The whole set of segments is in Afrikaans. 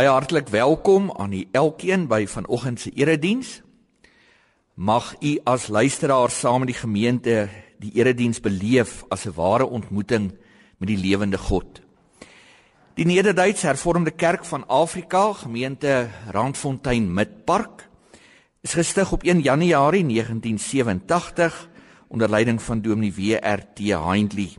Baie hartlik welkom aan u elkeen by vanoggend se erediens. Mag u as luisteraar saam met die gemeente die erediens beleef as 'n ware ontmoeting met die lewende God. Die Nederduits Hervormde Kerk van Afrika, gemeente Randfontein Midpark, is gestig op 1 Januarie 1987 onder leiding van Dominee W.R.T. Hindley.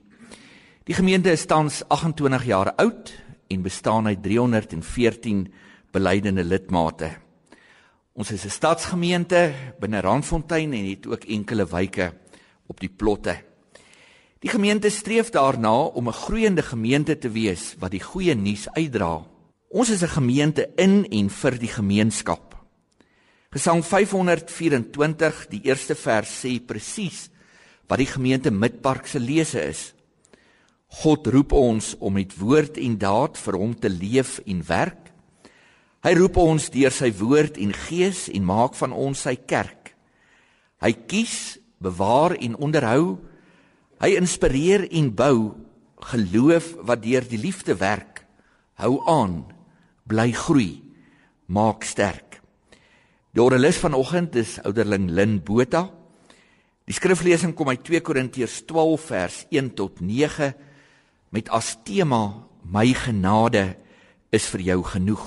Die gemeente is tans 28 jaar oud en bestaan uit 314 belydende lidmate. Ons is 'n stadsgemeente binne Randfontein en het ook enkele wyke op die plotte. Die gemeente streef daarna om 'n groeiende gemeente te wees wat die goeie nuus uitdra. Ons is 'n gemeente in en vir die gemeenskap. Gesang 524, die eerste vers sê presies wat die gemeente Midpark se lese is. God roep ons om met woord en daad vir hom te leef en werk. Hy roep ons deur sy woord en gees en maak van ons sy kerk. Hy kies, bewaar en onderhou. Hy inspireer en bou geloof wat deur die liefde werk. Hou aan, bly groei, maak sterk. Dorelis vanoggend is ouderling Lin Botha. Die skriflesing kom uit 2 Korintiërs 12 vers 1 tot 9 met as tema my genade is vir jou genoeg.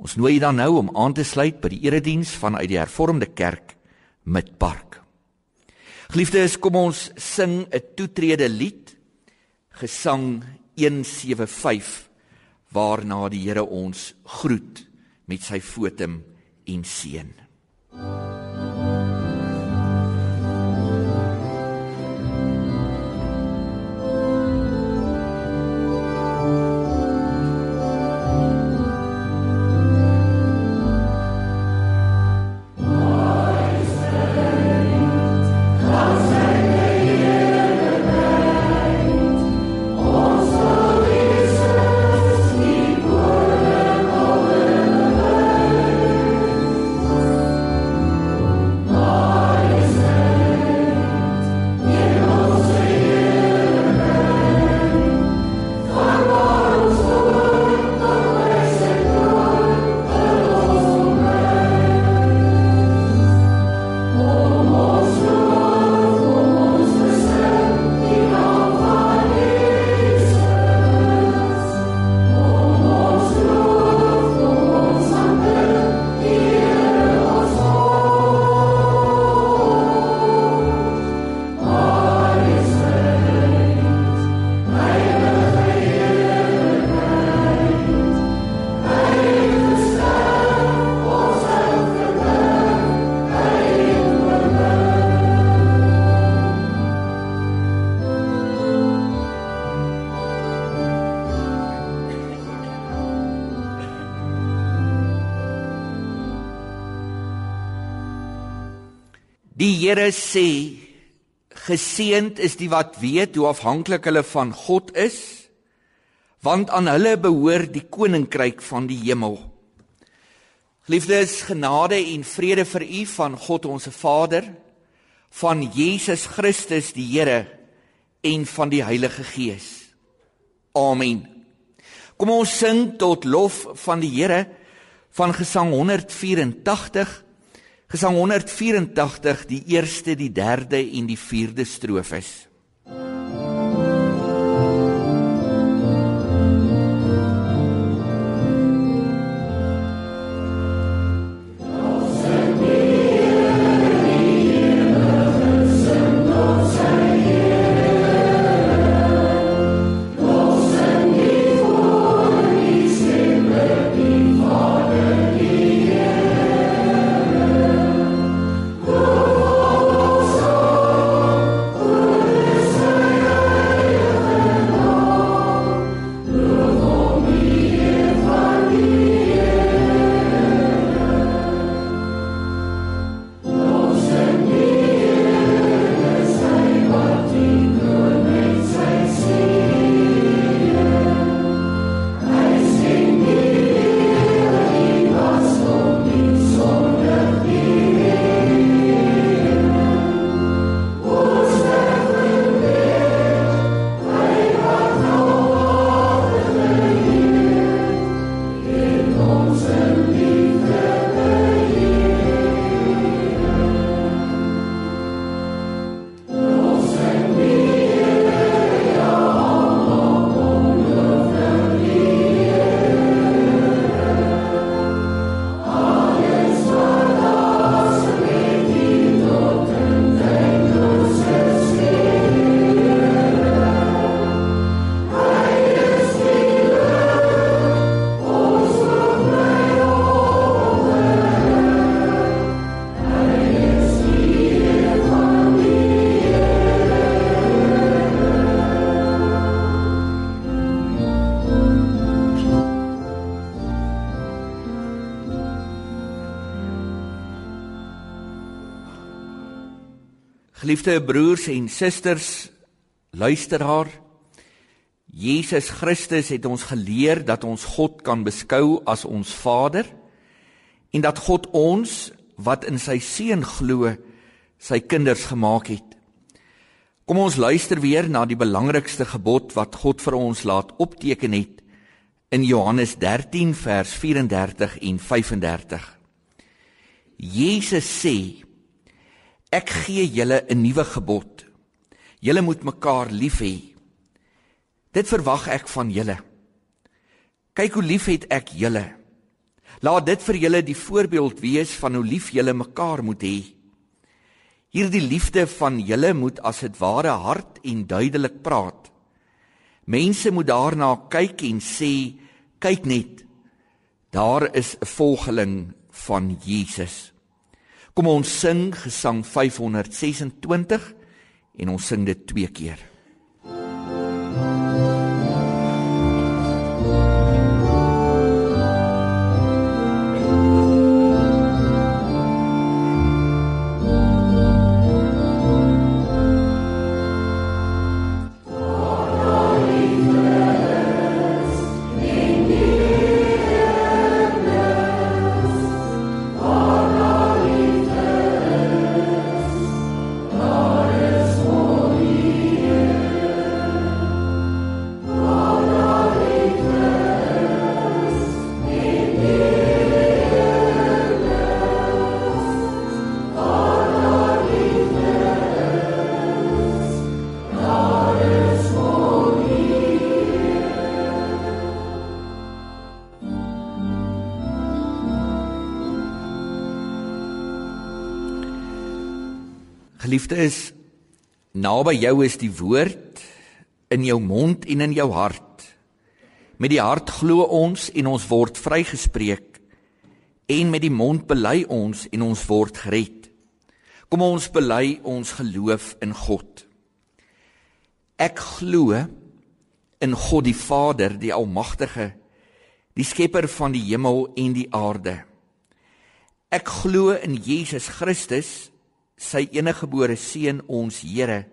Ons nooi dan nou om aan te sluit by die erediens vanuit die hervormde kerk Midpark. Geliefdes, kom ons sing 'n toetrede lied, gesang 175 waarna die Here ons groet met sy fotum en seën. Die Here sê geseend is die wat weet hoe afhanklik hulle van God is want aan hulle behoort die koninkryk van die hemel. Liefdes, genade en vrede vir u van God ons Vader, van Jesus Christus die Here en van die Heilige Gees. Amen. Kom ons sing tot lof van die Here van Gesang 184 Gesang 184 die eerste, die derde en die vierde strofes. Geliefde broers en susters, luisteraar. Jesus Christus het ons geleer dat ons God kan beskou as ons Vader en dat God ons wat in sy seun glo, sy kinders gemaak het. Kom ons luister weer na die belangrikste gebod wat God vir ons laat opteken het in Johannes 13 vers 34 en 35. Jesus sê: Ek gee julle 'n nuwe gebod. Julle moet mekaar lief hê. Dit verwag ek van julle. Kyk hoe lief het ek julle. Laat dit vir julle die voorbeeld wees van hoe lief julle mekaar moet hê. Hierdie liefde van julle moet as dit ware hard en duidelik praat. Mense moet daarna kyk en sê, kyk net. Daar is 'n volgeling van Jesus. Kom ons sing Gesang 526 en ons sing dit twee keer. Geliefde is naby jou is die woord in jou mond en in jou hart. Met die hart glo ons en ons word vrygespreek en met die mond bely ons en ons word gered. Kom ons bely ons geloof in God. Ek glo in God die Vader, die Almagtige, die skepper van die hemel en die aarde. Ek glo in Jesus Christus sy eniggebore seun ons Here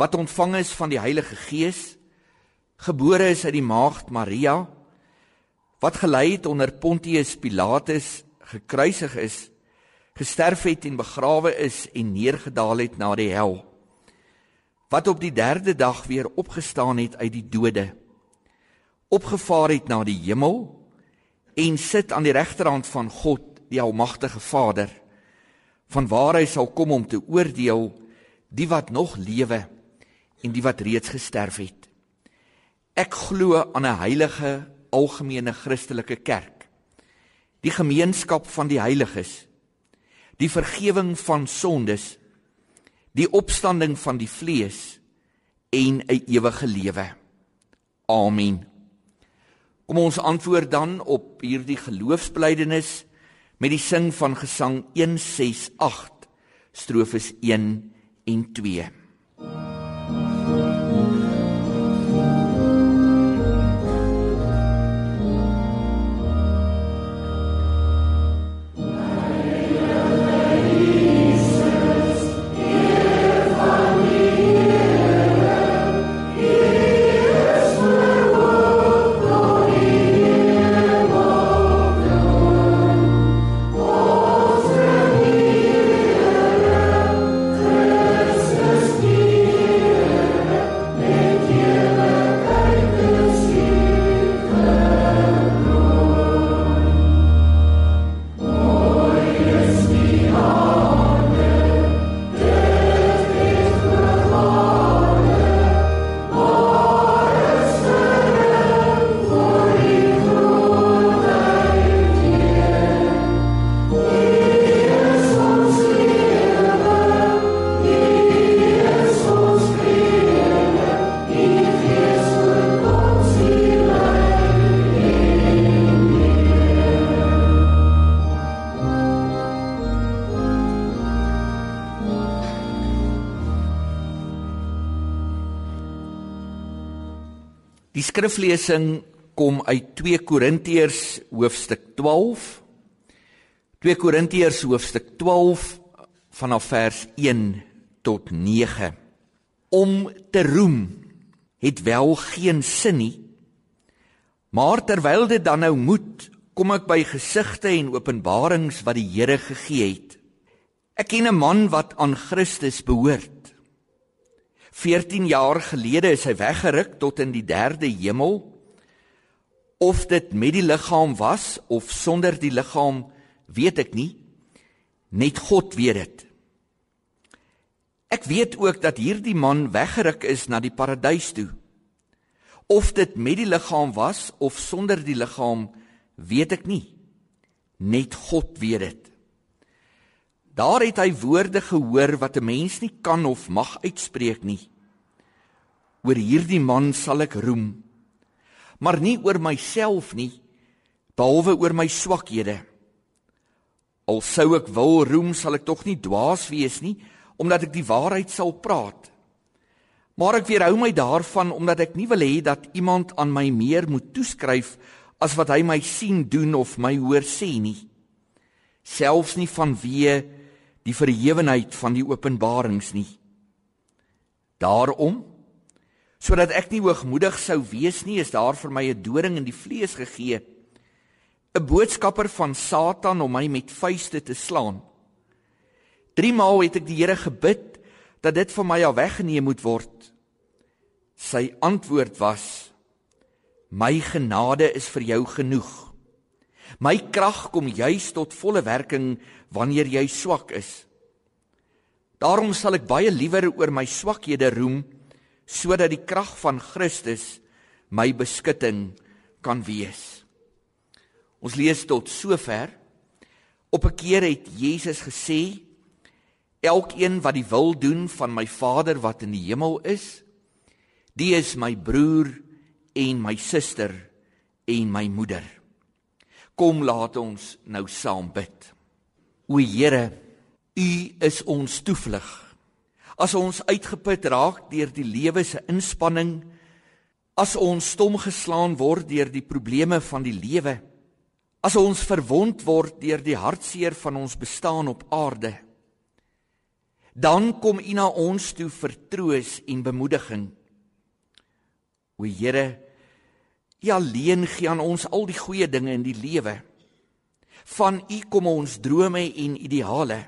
wat ontvang is van die Heilige Gees gebore is uit die maagd Maria wat gelei het onder Pontius Pilatus gekruisig is gesterf het en begrawe is en neergedaal het na die hel wat op die 3de dag weer opgestaan het uit die dode opgevaar het na die hemel en sit aan die regterhand van God die almagtige Vader van waar hy sal kom om te oordeel die wat nog lewe en die wat reeds gesterf het. Ek glo aan 'n heilige algemene Christelike kerk. Die gemeenskap van die heiliges. Die vergifnis van sondes. Die opstanding van die vlees en 'n ewige lewe. Amen. Kom ons antwoord dan op hierdie geloofsbelijdenis met die sing van gesang 168 strofes 1 en 2 skriflesing kom uit 2 Korintiërs hoofstuk 12. 2 Korintiërs hoofstuk 12 vanaf vers 1 tot 9. Om te roem het wel geen sin nie. Maar terwyl dit dan nou moet, kom ek by gesigte en openbarings wat die Here gegee het. Ek ken 'n man wat aan Christus behoort. 14 jaar gelede is hy weggeruk tot in die 3de hemel. Of dit met die liggaam was of sonder die liggaam, weet ek nie. Net God weet dit. Ek weet ook dat hierdie man weggeruk is na die paradys toe. Of dit met die liggaam was of sonder die liggaam, weet ek nie. Net God weet dit. Daar het hy woorde gehoor wat 'n mens nie kan of mag uitspreek nie. Oor hierdie man sal ek roem, maar nie oor myself nie, behalwe oor my swakhede. Al sou ek wil roem, sal ek tog nie dwaas wees nie, omdat ek die waarheid sal praat. Maar ek weerhou my daarvan omdat ek nie wil hê dat iemand aan my meer moet toeskryf as wat hy my sien doen of my hoor sê nie. Selfs nie vanweë die verhewenheid van die openbarings nie. Daarom sodat ek nie hoogmoedig sou wees nie, is daar vir my 'n doring in die vlees gegee, 'n boodskapper van Satan om my met vuiste te slaan. 3 maal het ek die Here gebid dat dit van my af weggeneem moet word. Sy antwoord was: My genade is vir jou genoeg. My krag kom juis tot volle werking wanneer jy swak is. Daarom sal ek baie liewer oor my swakhede roem sodat die krag van Christus my beskutting kan wees. Ons lees tot sover. Op 'n keer het Jesus gesê: Elkeen wat die wil doen van my Vader wat in die hemel is, die is my broer en my suster en my moeder. Kom laat ons nou saam bid. O Here, U is ons toevlug. As ons uitgeput raak deur die lewe se inspanning, as ons stom geslaan word deur die probleme van die lewe, as ons verwond word deur die hartseer van ons bestaan op aarde, dan kom U na ons toe vir troos en bemoediging. O Here, U alleen gee aan ons al die goeie dinge in die lewe. Van U kom ons drome en ideale.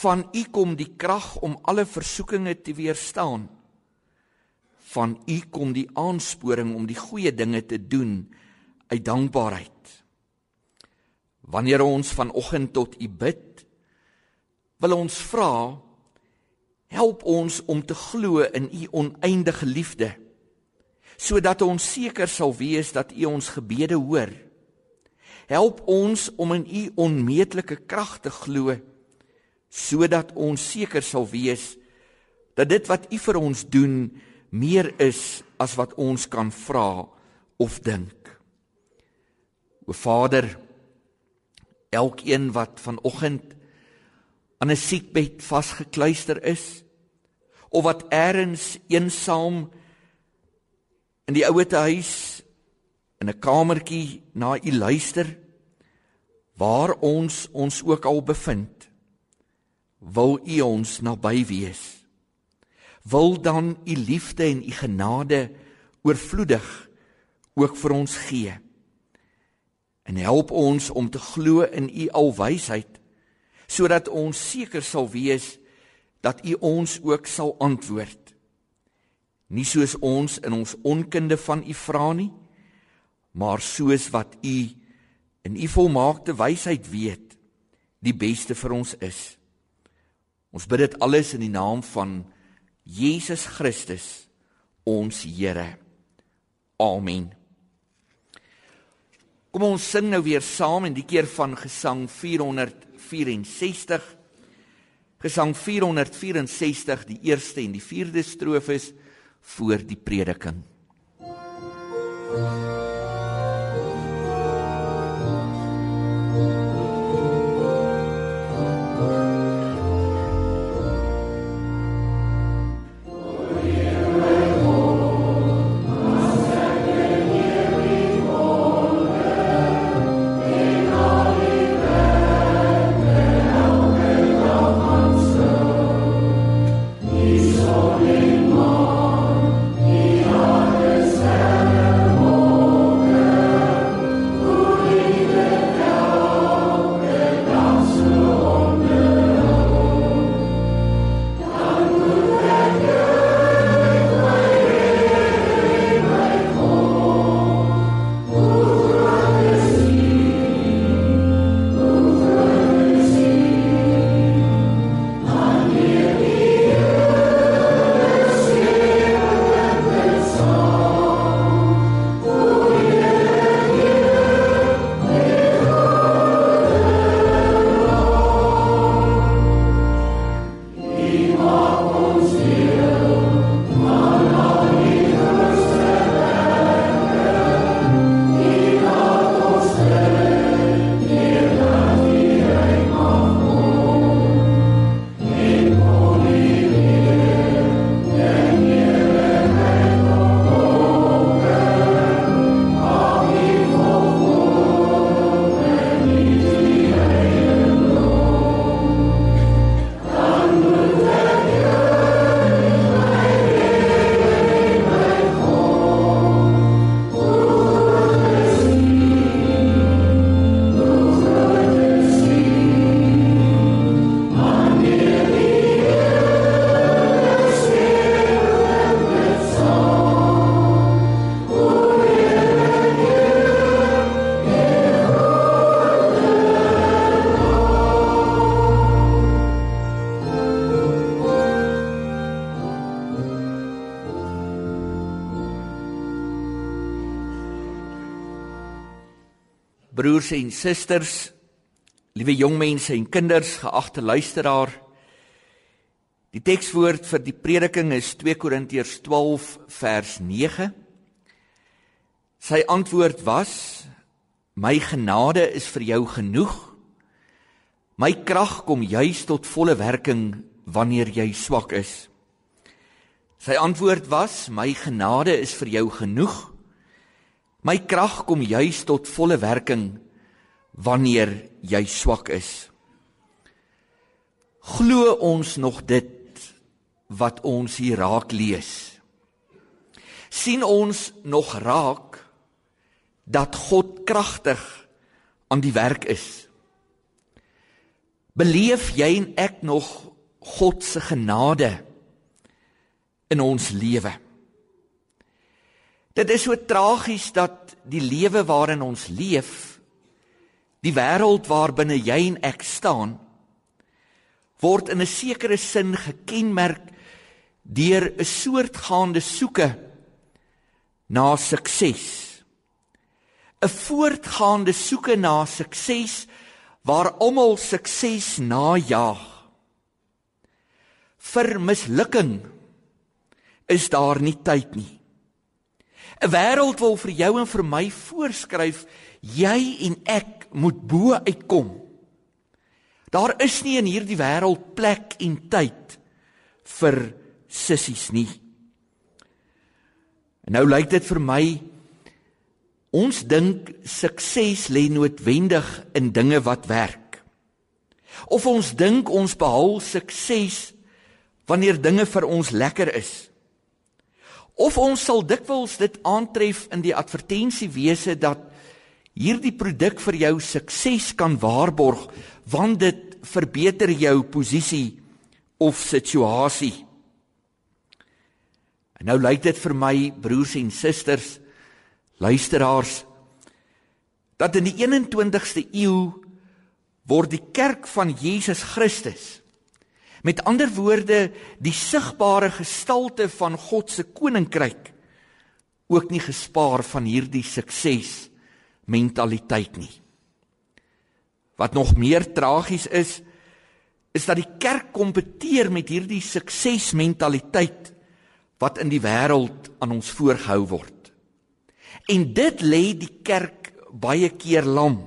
Van U kom die krag om alle versoekinge te weerstaan. Van U kom die aansporing om die goeie dinge te doen uit dankbaarheid. Wanneer ons vanoggend tot U bid, wil ons vra help ons om te glo in u oneindige liefde sodat ons seker sal wees dat u ons gebede hoor. Help ons om in u onmeetlike krag te glo sodat ons seker sal wees dat dit wat u vir ons doen meer is as wat ons kan vra of dink. O vader elkeen wat vanoggend aan 'n siekbed vasgekluister is of wat eers eensaam in die ouete huis in 'n kamertjie na u luister waar ons ons ook al bevind wil u ons naby wees wil dan u liefde en u genade oorvloedig ook vir ons gee en help ons om te glo in u alwysheid sodat ons seker sal wees dat u ons ook sal antwoord. Nie soos ons in ons onkunde van u vra nie, maar soos wat u in u volmaakte wysheid weet die beste vir ons is. Ons bid dit alles in die naam van Jesus Christus, ons Here. Amen. Kom ons sing nou weer saam in die keer van gesang 464. Gesang 464 die eerste en die vierde strofes voor die prediking. Thank you. Susters, liewe jong mense en kinders, geagte luisteraar. Die tekswoord vir die prediking is 2 Korintiërs 12 vers 9. Sy antwoord was: My genade is vir jou genoeg. My krag kom juis tot volle werking wanneer jy swak is. Sy antwoord was: My genade is vir jou genoeg. My krag kom juis tot volle werking wanneer jy swak is. Glo ons nog dit wat ons hier raak lees? sien ons nog raak dat God kragtig aan die werk is? Beleef jy en ek nog God se genade in ons lewe? Dit is so tragies dat die lewe waarin ons leef, die wêreld waarbinne jy en ek staan, word in 'n sekere sin gekenmerk deur 'n soortgaande soeke na sukses. 'n Voortgaande soeke na sukses waar almal sukses najag. Vir mislukking is daar nie tyd nie. 'n Wêreld wil vir jou en vir my voorskryf jy en ek moet bo uitkom. Daar is nie in hierdie wêreld plek en tyd vir sissies nie. En nou lyk dit vir my ons dink sukses lê noodwendig in dinge wat werk. Of ons dink ons behaal sukses wanneer dinge vir ons lekker is. Of ons sal dikwels dit aantref in die advertensiewese dat hierdie produk vir jou sukses kan waarborg want dit verbeter jou posisie of situasie. En nou lyk dit vir my broers en susters, luisteraars, dat in die 21ste eeu word die kerk van Jesus Christus Met ander woorde, die sigbare gestalte van God se koninkryk ook nie gespaar van hierdie sukses mentaliteit nie. Wat nog meer tragies is, is dat die kerk kompeteer met hierdie suksesmentaliteit wat in die wêreld aan ons voorgehou word. En dit lê die kerk baie keer lam.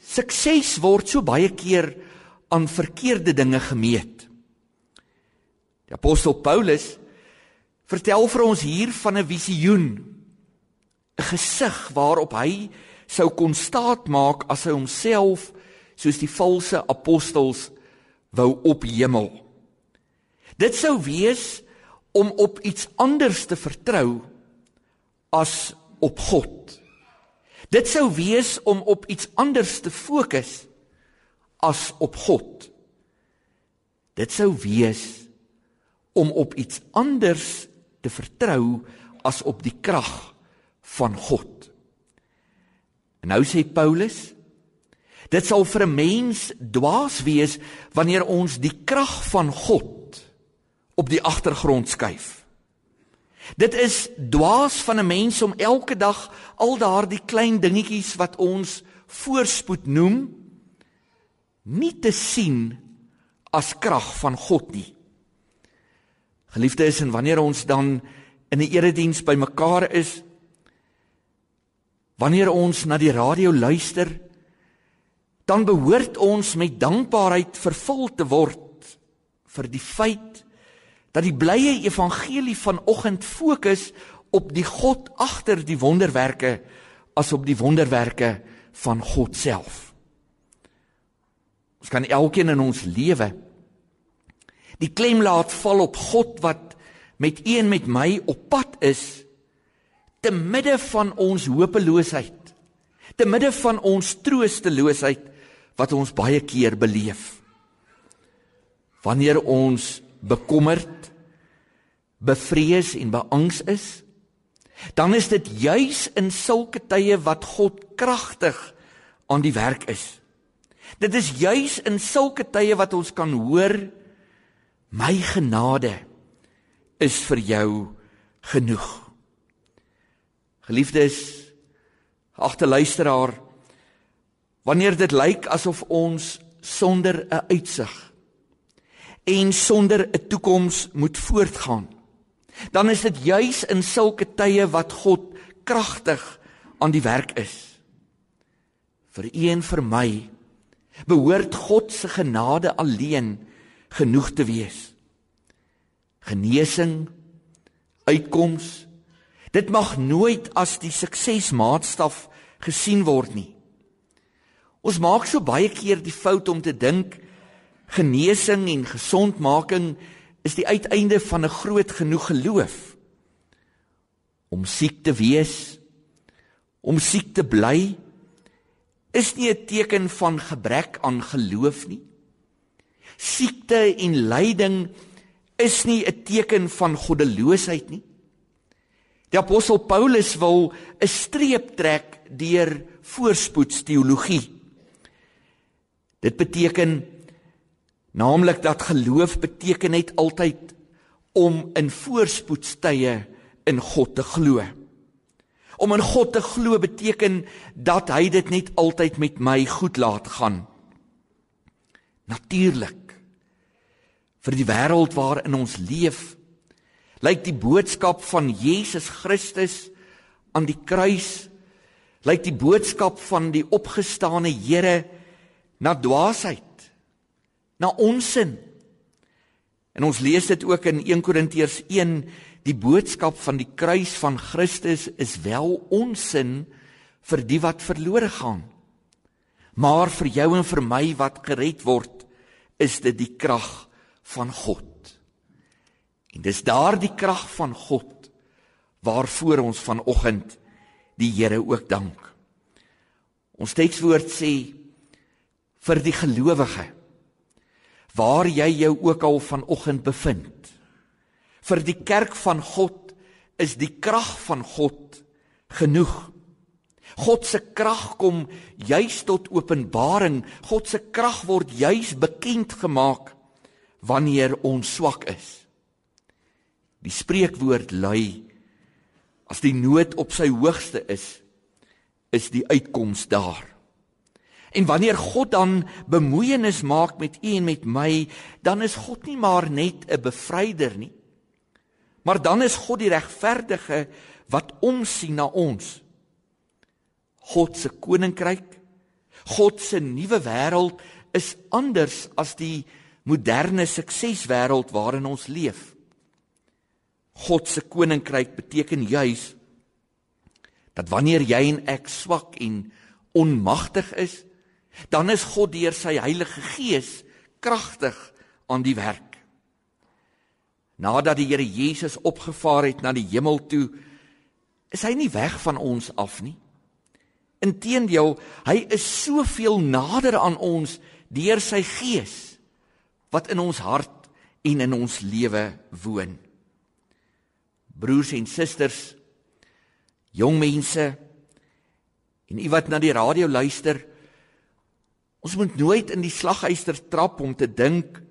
Sukses word so baie keer aan verkeerde dinge gemeet. Die apostel Paulus vertel vir ons hier van 'n visioen, 'n gesig waarop hy sou kon staatmaak as hy homself soos die valse apostels wou ophemel. Dit sou wees om op iets anders te vertrou as op God. Dit sou wees om op iets anders te fokus as op God. Dit sou wees om op iets anders te vertrou as op die krag van God. En nou sê Paulus, dit sal vir 'n mens dwaas wees wanneer ons die krag van God op die agtergrond skuif. Dit is dwaas van 'n mens om elke dag al daardie klein dingetjies wat ons voorspoed noem nie te sien as krag van God nie. Geliefdes, en wanneer ons dan in 'n erediens bymekaar is, wanneer ons na die radio luister, dan behoort ons met dankbaarheid vervul te word vir die feit dat die blye evangelie vanoggend fokus op die God agter die wonderwerke as op die wonderwerke van God self. Ons kan elkeen in ons lewe. Die klem laat val op God wat met een met my op pad is te midde van ons hopeloosheid te midde van ons troosteloosheid wat ons baie keer beleef. Wanneer ons bekommerd bevrees en beangs is dan is dit juis in sulke tye wat God kragtig aan die werk is Dit is juis in sulke tye wat ons kan hoor my genade is vir jou genoeg. Geliefdes, Agte luisteraar, wanneer dit lyk asof ons sonder 'n uitsig en sonder 'n toekoms moet voortgaan, dan is dit juis in sulke tye wat God kragtig aan die werk is. Vir u en vir my behoort God se genade alleen genoeg te wees. Genesing, uitkoms, dit mag nooit as die suksesmaatstaf gesien word nie. Ons maak so baie keer die fout om te dink genesing en gesondmaking is die uiteinde van 'n groot genoeg geloof. Om siek te wees, om siek te bly is nie 'n teken van gebrek aan geloof nie. Siekte en lyding is nie 'n teken van goddeloosheid nie. Die apostel Paulus wil 'n streep trek deur voorspoedsteologie. Dit beteken naamlik dat geloof beteken net altyd om in voorspoedstye in God te glo. Om in God te glo beteken dat hy dit net altyd met my goed laat gaan. Natuurlik. Vir die wêreld waarin ons leef, lyk die boodskap van Jesus Christus aan die kruis, lyk die boodskap van die opgestane Here na dwaasheid, na onsin. En ons lees dit ook in 1 Korintiërs 1, die boodskap van die kruis van Christus is wel onsin vir die wat verlore gaan. Maar vir jou en vir my wat gered word, is dit die krag van God. En dis daardie krag van God waarvoor ons vanoggend die Here ook dank. Ons tekswoord sê vir die gelowige waar jy jou ook al vanoggend bevind. Vir die kerk van God is die krag van God genoeg. God se krag kom juis tot openbaring. God se krag word juis bekend gemaak wanneer ons swak is. Die spreekwoord lui as die nood op sy hoogste is, is die uitkoms daar. En wanneer God dan bemoeienis maak met u en met my, dan is God nie maar net 'n bevryder nie. Maar dan is God die regverdige wat omsien na ons. God se koninkryk, God se nuwe wêreld is anders as die moderne sukseswêreld waarin ons leef. God se koninkryk beteken juis dat wanneer jy en ek swak en onmagtig is, dan is God deur sy Heilige Gees kragtig aan die werk. Nadat die Here Jesus opgevaar het na die hemel toe, is hy nie weg van ons af nie. Inteendeel, hy is soveel nader aan ons deur sy Gees wat in ons hart en in ons lewe woon. Broers en susters, jong mense en u wat na die radio luister, ons moet nooit in die slaghuister trap om te dink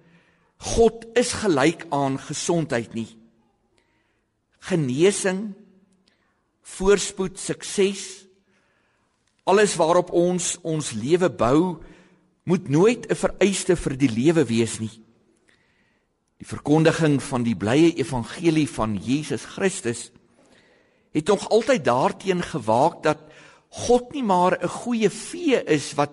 God is gelyk aan gesondheid nie. Genesing, voorspoed, sukses, alles waarop ons ons lewe bou, moet nooit 'n vereiste vir die lewe wees nie. Die verkondiging van die blye evangelie van Jesus Christus het nog altyd daarteen gewaak dat God nie maar 'n goeie vee is wat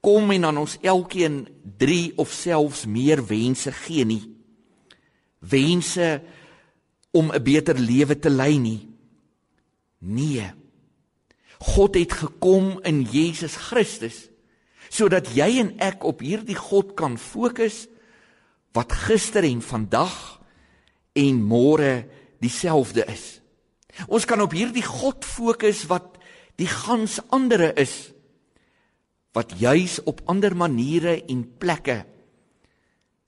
kom en aan ons elkeen 3 of selfs meer wense gee nie. Wense om 'n beter lewe te lei nie. Nee. God het gekom in Jesus Christus sodat jy en ek op hierdie God kan fokus wat gister en vandag en môre dieselfde is. Ons kan op hierdie God fokus wat die gans andere is wat juis op ander maniere en plekke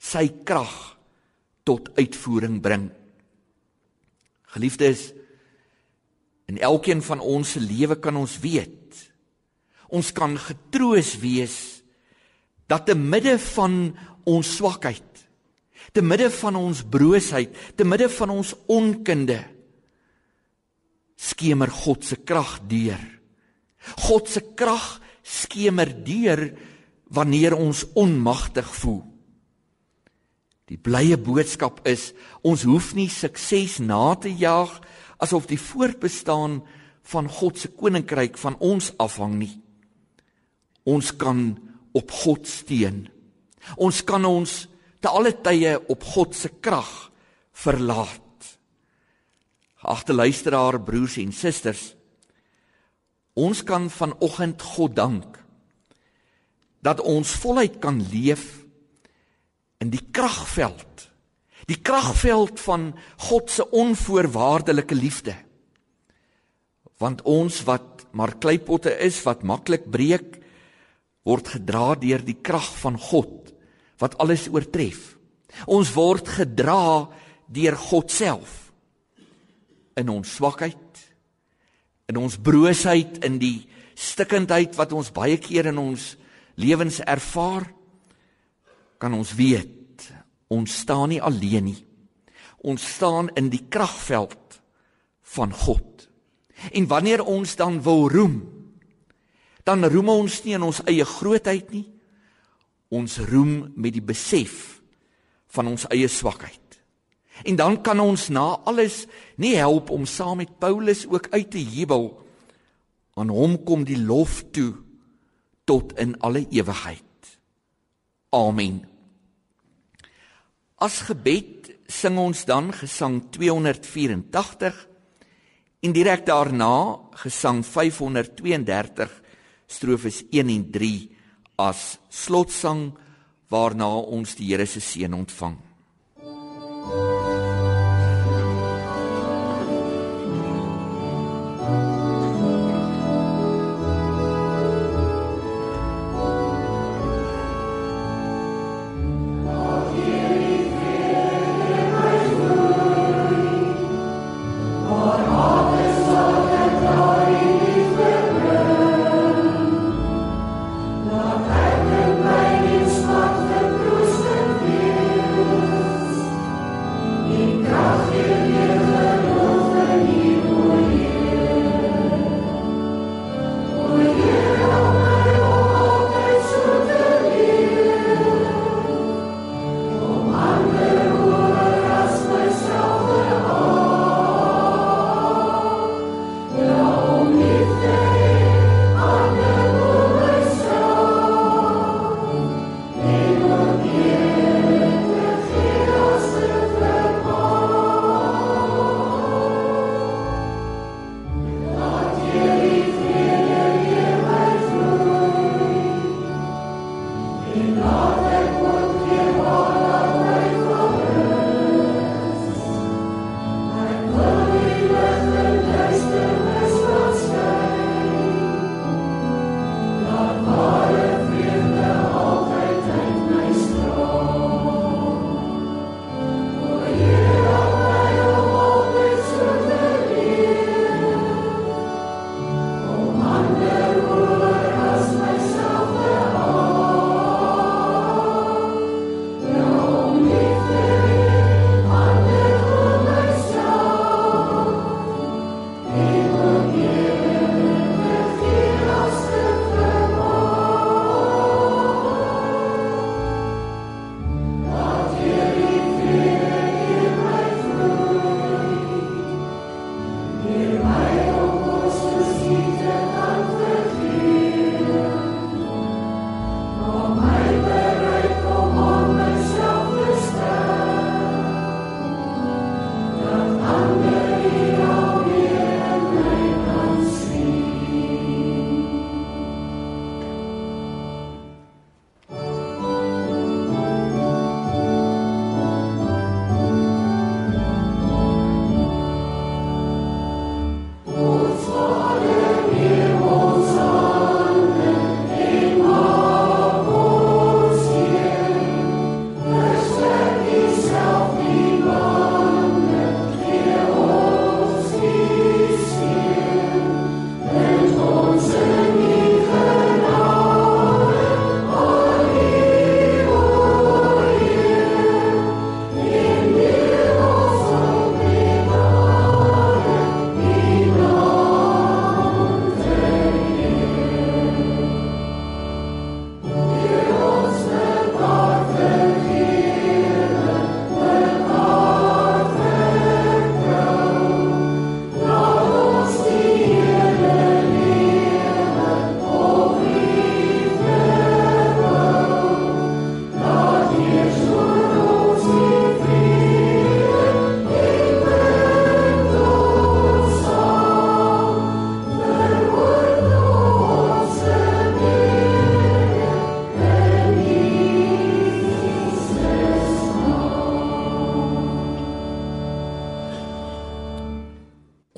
sy krag tot uitvoering bring. Geliefdes, in elkeen van ons se lewe kan ons weet ons kan getroos wees dat te midde van ons swakheid, te midde van ons broosheid, te midde van ons onkunde skemer God se krag deur God se krag skemer deur wanneer ons onmagtig voel. Die blye boodskap is ons hoef nie sukses na te jaag asof die voortbestaan van God se koninkryk van ons afhang nie. Ons kan op God steun. Ons kan ons te alle tye op God se krag verlaat. Geagte luisteraar, broers en susters, ons kan vanoggend God dank dat ons voluit kan leef in die kragveld. Die kragveld van God se onvoorwaardelike liefde. Want ons wat maar kleipotte is wat maklik breek, word gedra deur die krag van God wat alles oortref. Ons word gedra deur God self in ons swakheid, in ons broosheid, in die stikkindheid wat ons baie keer in ons lewens ervaar kan ons weet ons staan nie alleen nie. Ons staan in die kragveld van God. En wanneer ons dan wil roem, dan roem ons nie in ons eie grootheid nie. Ons roem met die besef van ons eie swakheid. En dan kan ons na alles nie help om saam met Paulus ook uit te jubel. Aan hom kom die lof toe tot in alle ewigheid. Amen. As gebed sing ons dan gesang 284 en direk daarna gesang 532 strofes 1 en 3 as slotsang waarna ons die Here se seën ontvang.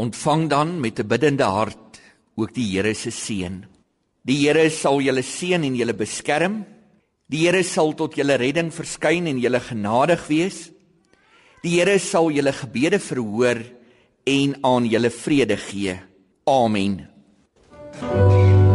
Ontvang dan met 'n biddende hart ook die Here se seën. Die Here sal julle seën en julle beskerm. Die Here sal tot julle redding verskyn en julle genadig wees. Die Here sal julle gebede verhoor en aan julle vrede gee. Amen. thank you